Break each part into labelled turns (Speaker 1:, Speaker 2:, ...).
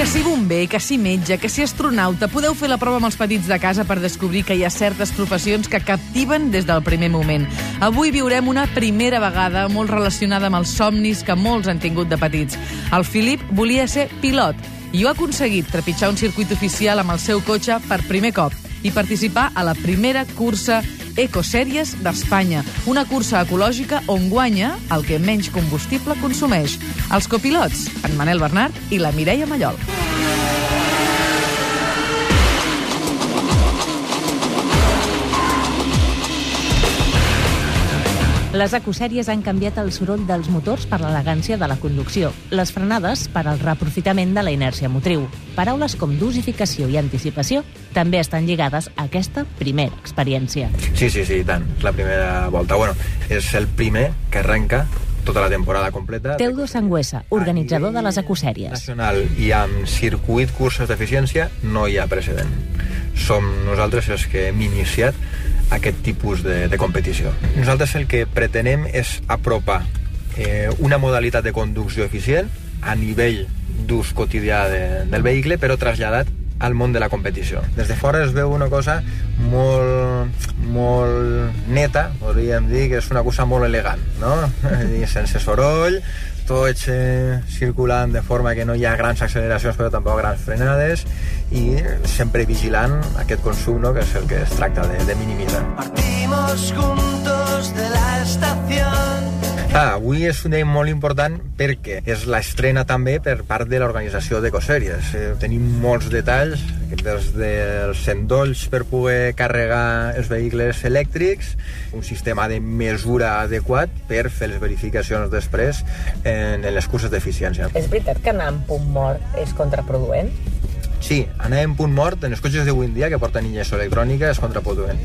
Speaker 1: Que si bomber, que si metge, que si astronauta, podeu fer la prova amb els petits de casa per descobrir que hi ha certes professions que captiven des del primer moment. Avui viurem una primera vegada molt relacionada amb els somnis que molts han tingut de petits. El Filip volia ser pilot i ho ha aconseguit trepitjar un circuit oficial amb el seu cotxe per primer cop i participar a la primera cursa Ecosèries d'Espanya, una cursa ecològica on guanya el que menys combustible consumeix. Els copilots, en Manel Bernat i la Mireia Mallol.
Speaker 2: Les ecosèries han canviat el soroll dels motors per l'elegància de la conducció, les frenades per al reaprofitament de la inèrcia motriu. Paraules com dosificació i anticipació també estan lligades a aquesta primera experiència.
Speaker 3: Sí, sí, sí, tant. La primera volta. Bueno, és el primer que arrenca tota la temporada completa.
Speaker 2: Teudo Sangüesa, organitzador de les ecosèries.
Speaker 3: Nacional i amb circuit curses d'eficiència no hi ha precedent. Som nosaltres els que hem iniciat aquest tipus de, de competició. Nosaltres el que pretenem és apropar eh, una modalitat de conducció eficient a nivell d'ús quotidià de, del vehicle, però traslladat al món de la competició. Des de fora es veu una cosa molt, neta, podríem dir que és una cosa molt elegant, no? sense soroll, tots eh, circulant de forma que no hi ha grans acceleracions però tampoc grans frenades i sempre vigilant aquest consum no? que és el que es tracta de, de minimitzar. Partimos juntos de la estación Ah, avui és un dia molt important perquè és l'estrena també per part de l'organització d'Ecosèries. Eh, tenim molts detalls, des dels endolls per poder carregar els vehicles elèctrics, un sistema de mesura adequat per fer les verificacions després en, en les curses d'eficiència.
Speaker 4: És veritat que anar en punt mort és contraproduent?
Speaker 3: Sí, anar en punt mort en els cotxes d'avui en dia que porten injecció electrònica és contraproduent.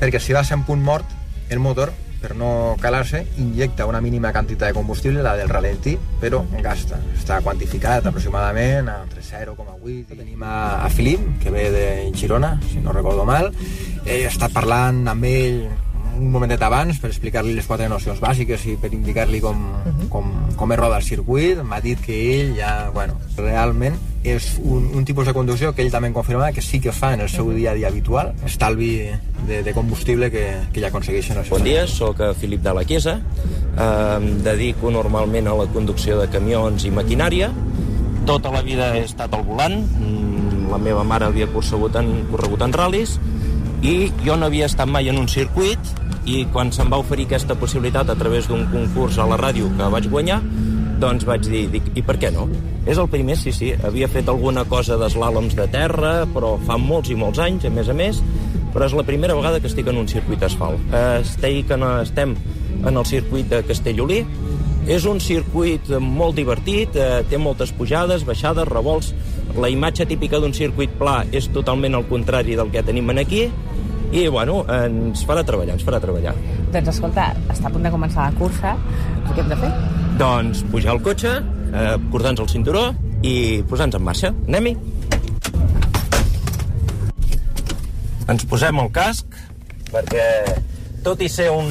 Speaker 3: Perquè si vas en punt mort, el motor per no calar-se, injecta una mínima quantitat de combustible, la del ralentí, però gasta. Està quantificat aproximadament entre 0,8. Tenim a, a Filip, que ve de Girona, si no recordo mal. He estat parlant amb ell un momentet abans per explicar-li les quatre nocions bàsiques i per indicar-li com, uh -huh. com, com es roda el circuit. M'ha dit que ell ja, bueno, realment és un, un tipus de conducció que ell també confirma que sí que fa en el seu dia a dia habitual, estalvi de, de combustible que, que ja aconsegueixen.
Speaker 5: Bon dia, sóc Filip de la Chiesa, em dedico normalment a la conducció de camions i maquinària, tota la vida he estat al volant, mm, la meva mare havia corregut en, corregut en ral·lis, i jo no havia estat mai en un circuit i quan se'm va oferir aquesta possibilitat a través d'un concurs a la ràdio que vaig guanyar, doncs vaig dir, dic, i per què no? És el primer, sí, sí, havia fet alguna cosa d'eslàloms de terra, però fa molts i molts anys, a més a més, però és la primera vegada que estic en un circuit asfalt. Estic en, estem en el circuit de Castellolí, és un circuit molt divertit, eh, té moltes pujades, baixades, revolts. La imatge típica d'un circuit pla és totalment el contrari del que tenim aquí, i, bueno, ens farà treballar, ens farà treballar.
Speaker 4: Doncs escolta, està a punt de començar la cursa, què hem de fer?
Speaker 5: Doncs pujar al cotxe, eh, cordar-nos el cinturó i posar-nos en marxa. Anem-hi! Ens posem el casc, perquè tot i ser un,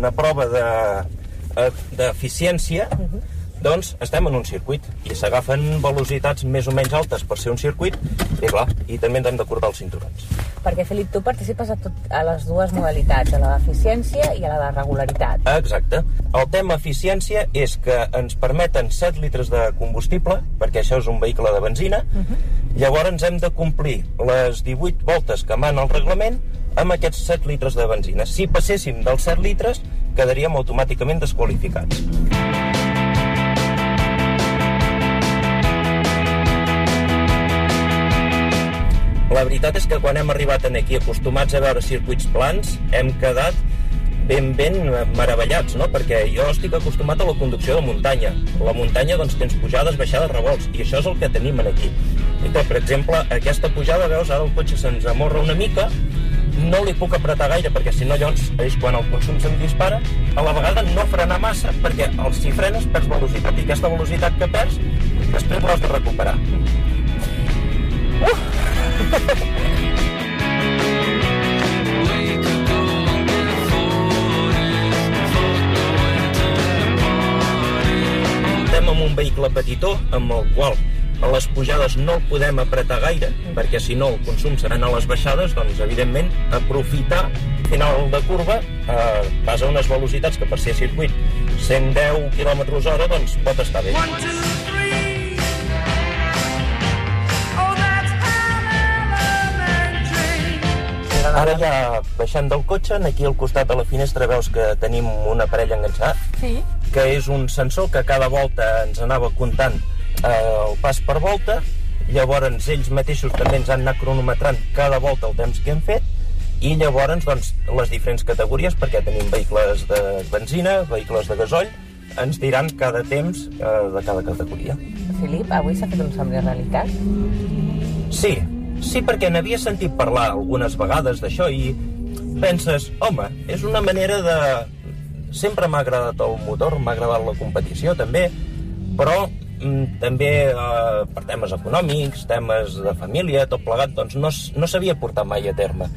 Speaker 5: una prova eh, d'eficiència, de, uh -huh doncs estem en un circuit i s'agafen velocitats més o menys altes per ser un circuit i clar, i també ens hem de els cinturons.
Speaker 4: Perquè, Felip, tu participes a, tot, a les dues modalitats, a la d'eficiència i a la de regularitat.
Speaker 5: Exacte. El tema eficiència és que ens permeten 7 litres de combustible, perquè això és un vehicle de benzina, uh -huh. llavors hem de complir les 18 voltes que mana el reglament amb aquests 7 litres de benzina. Si passéssim dels 7 litres, quedaríem automàticament desqualificats. La veritat és que quan hem arribat aquí acostumats a veure circuits plans, hem quedat ben, ben meravellats, no? Perquè jo estic acostumat a la conducció de muntanya. La muntanya, doncs, tens pujades, baixades, revolts, i això és el que tenim aquí. I que, per exemple, aquesta pujada, veus, ara el cotxe se'ns amorra una mica, no li puc apretar gaire perquè si no llavors és quan el consum se'm dispara a la vegada no frenar massa perquè si frenes perds velocitat i aquesta velocitat que perds després l'has de recuperar! Estem amb un vehicle petitó amb el qual a les pujades no el podem apretar gaire, perquè si no el consum seran a les baixades, doncs evidentment aprofitar final de curva eh, vas a unes velocitats que per ser circuit 110 km hora doncs pot estar bé. One, two, Ara ja baixant del cotxe, aquí al costat de la finestra veus que tenim un aparell enganxat,
Speaker 4: sí.
Speaker 5: que és un sensor que cada volta ens anava comptant eh, el pas per volta, llavors ells mateixos també ens han anat cronometrant cada volta el temps que hem fet, i llavors doncs, les diferents categories, perquè tenim vehicles de benzina, vehicles de gasoll, ens diran cada temps eh, de cada categoria.
Speaker 4: Filip, avui s'ha fet un somni realitat?
Speaker 5: Sí, Sí, perquè n'havia sentit parlar algunes vegades d'això i penses, home, és una manera de... Sempre m'ha agradat el motor, m'ha agradat la competició també, però mm, també eh, per temes econòmics, temes de família, tot plegat, doncs no, no s'havia portat mai a terme.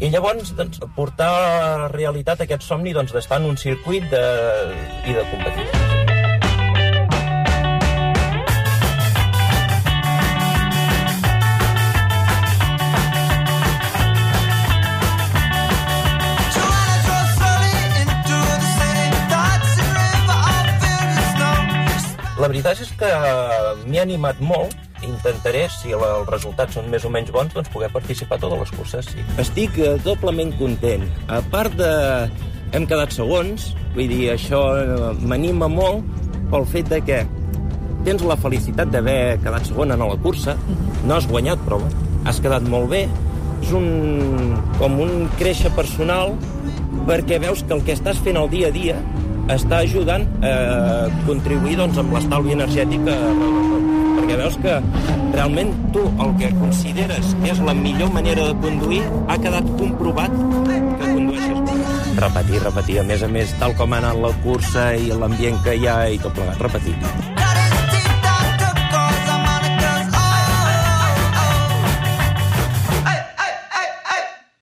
Speaker 5: I llavors, doncs, portar a realitat aquest somni doncs, d'estar en un circuit de, i de competició. Veritat és que m'he animat molt intentaré, si els resultats són més o menys bons, doncs poder participar a totes les curses, sí. Estic eh, doblement content. A part de... hem quedat segons, vull dir, això eh, m'anima molt pel fet de que tens la felicitat d'haver quedat segon en la cursa, no has guanyat, però has quedat molt bé. És un, com un créixer personal perquè veus que el que estàs fent el dia a dia està ajudant a contribuir doncs, amb l'estalvi energètic a, perquè veus que realment tu el que consideres que és la millor manera de conduir ha quedat comprovat que condueixes. Repetir, repetir. A més a més, tal com ha anat la cursa i l'ambient que hi ha i tot plegat, repetir.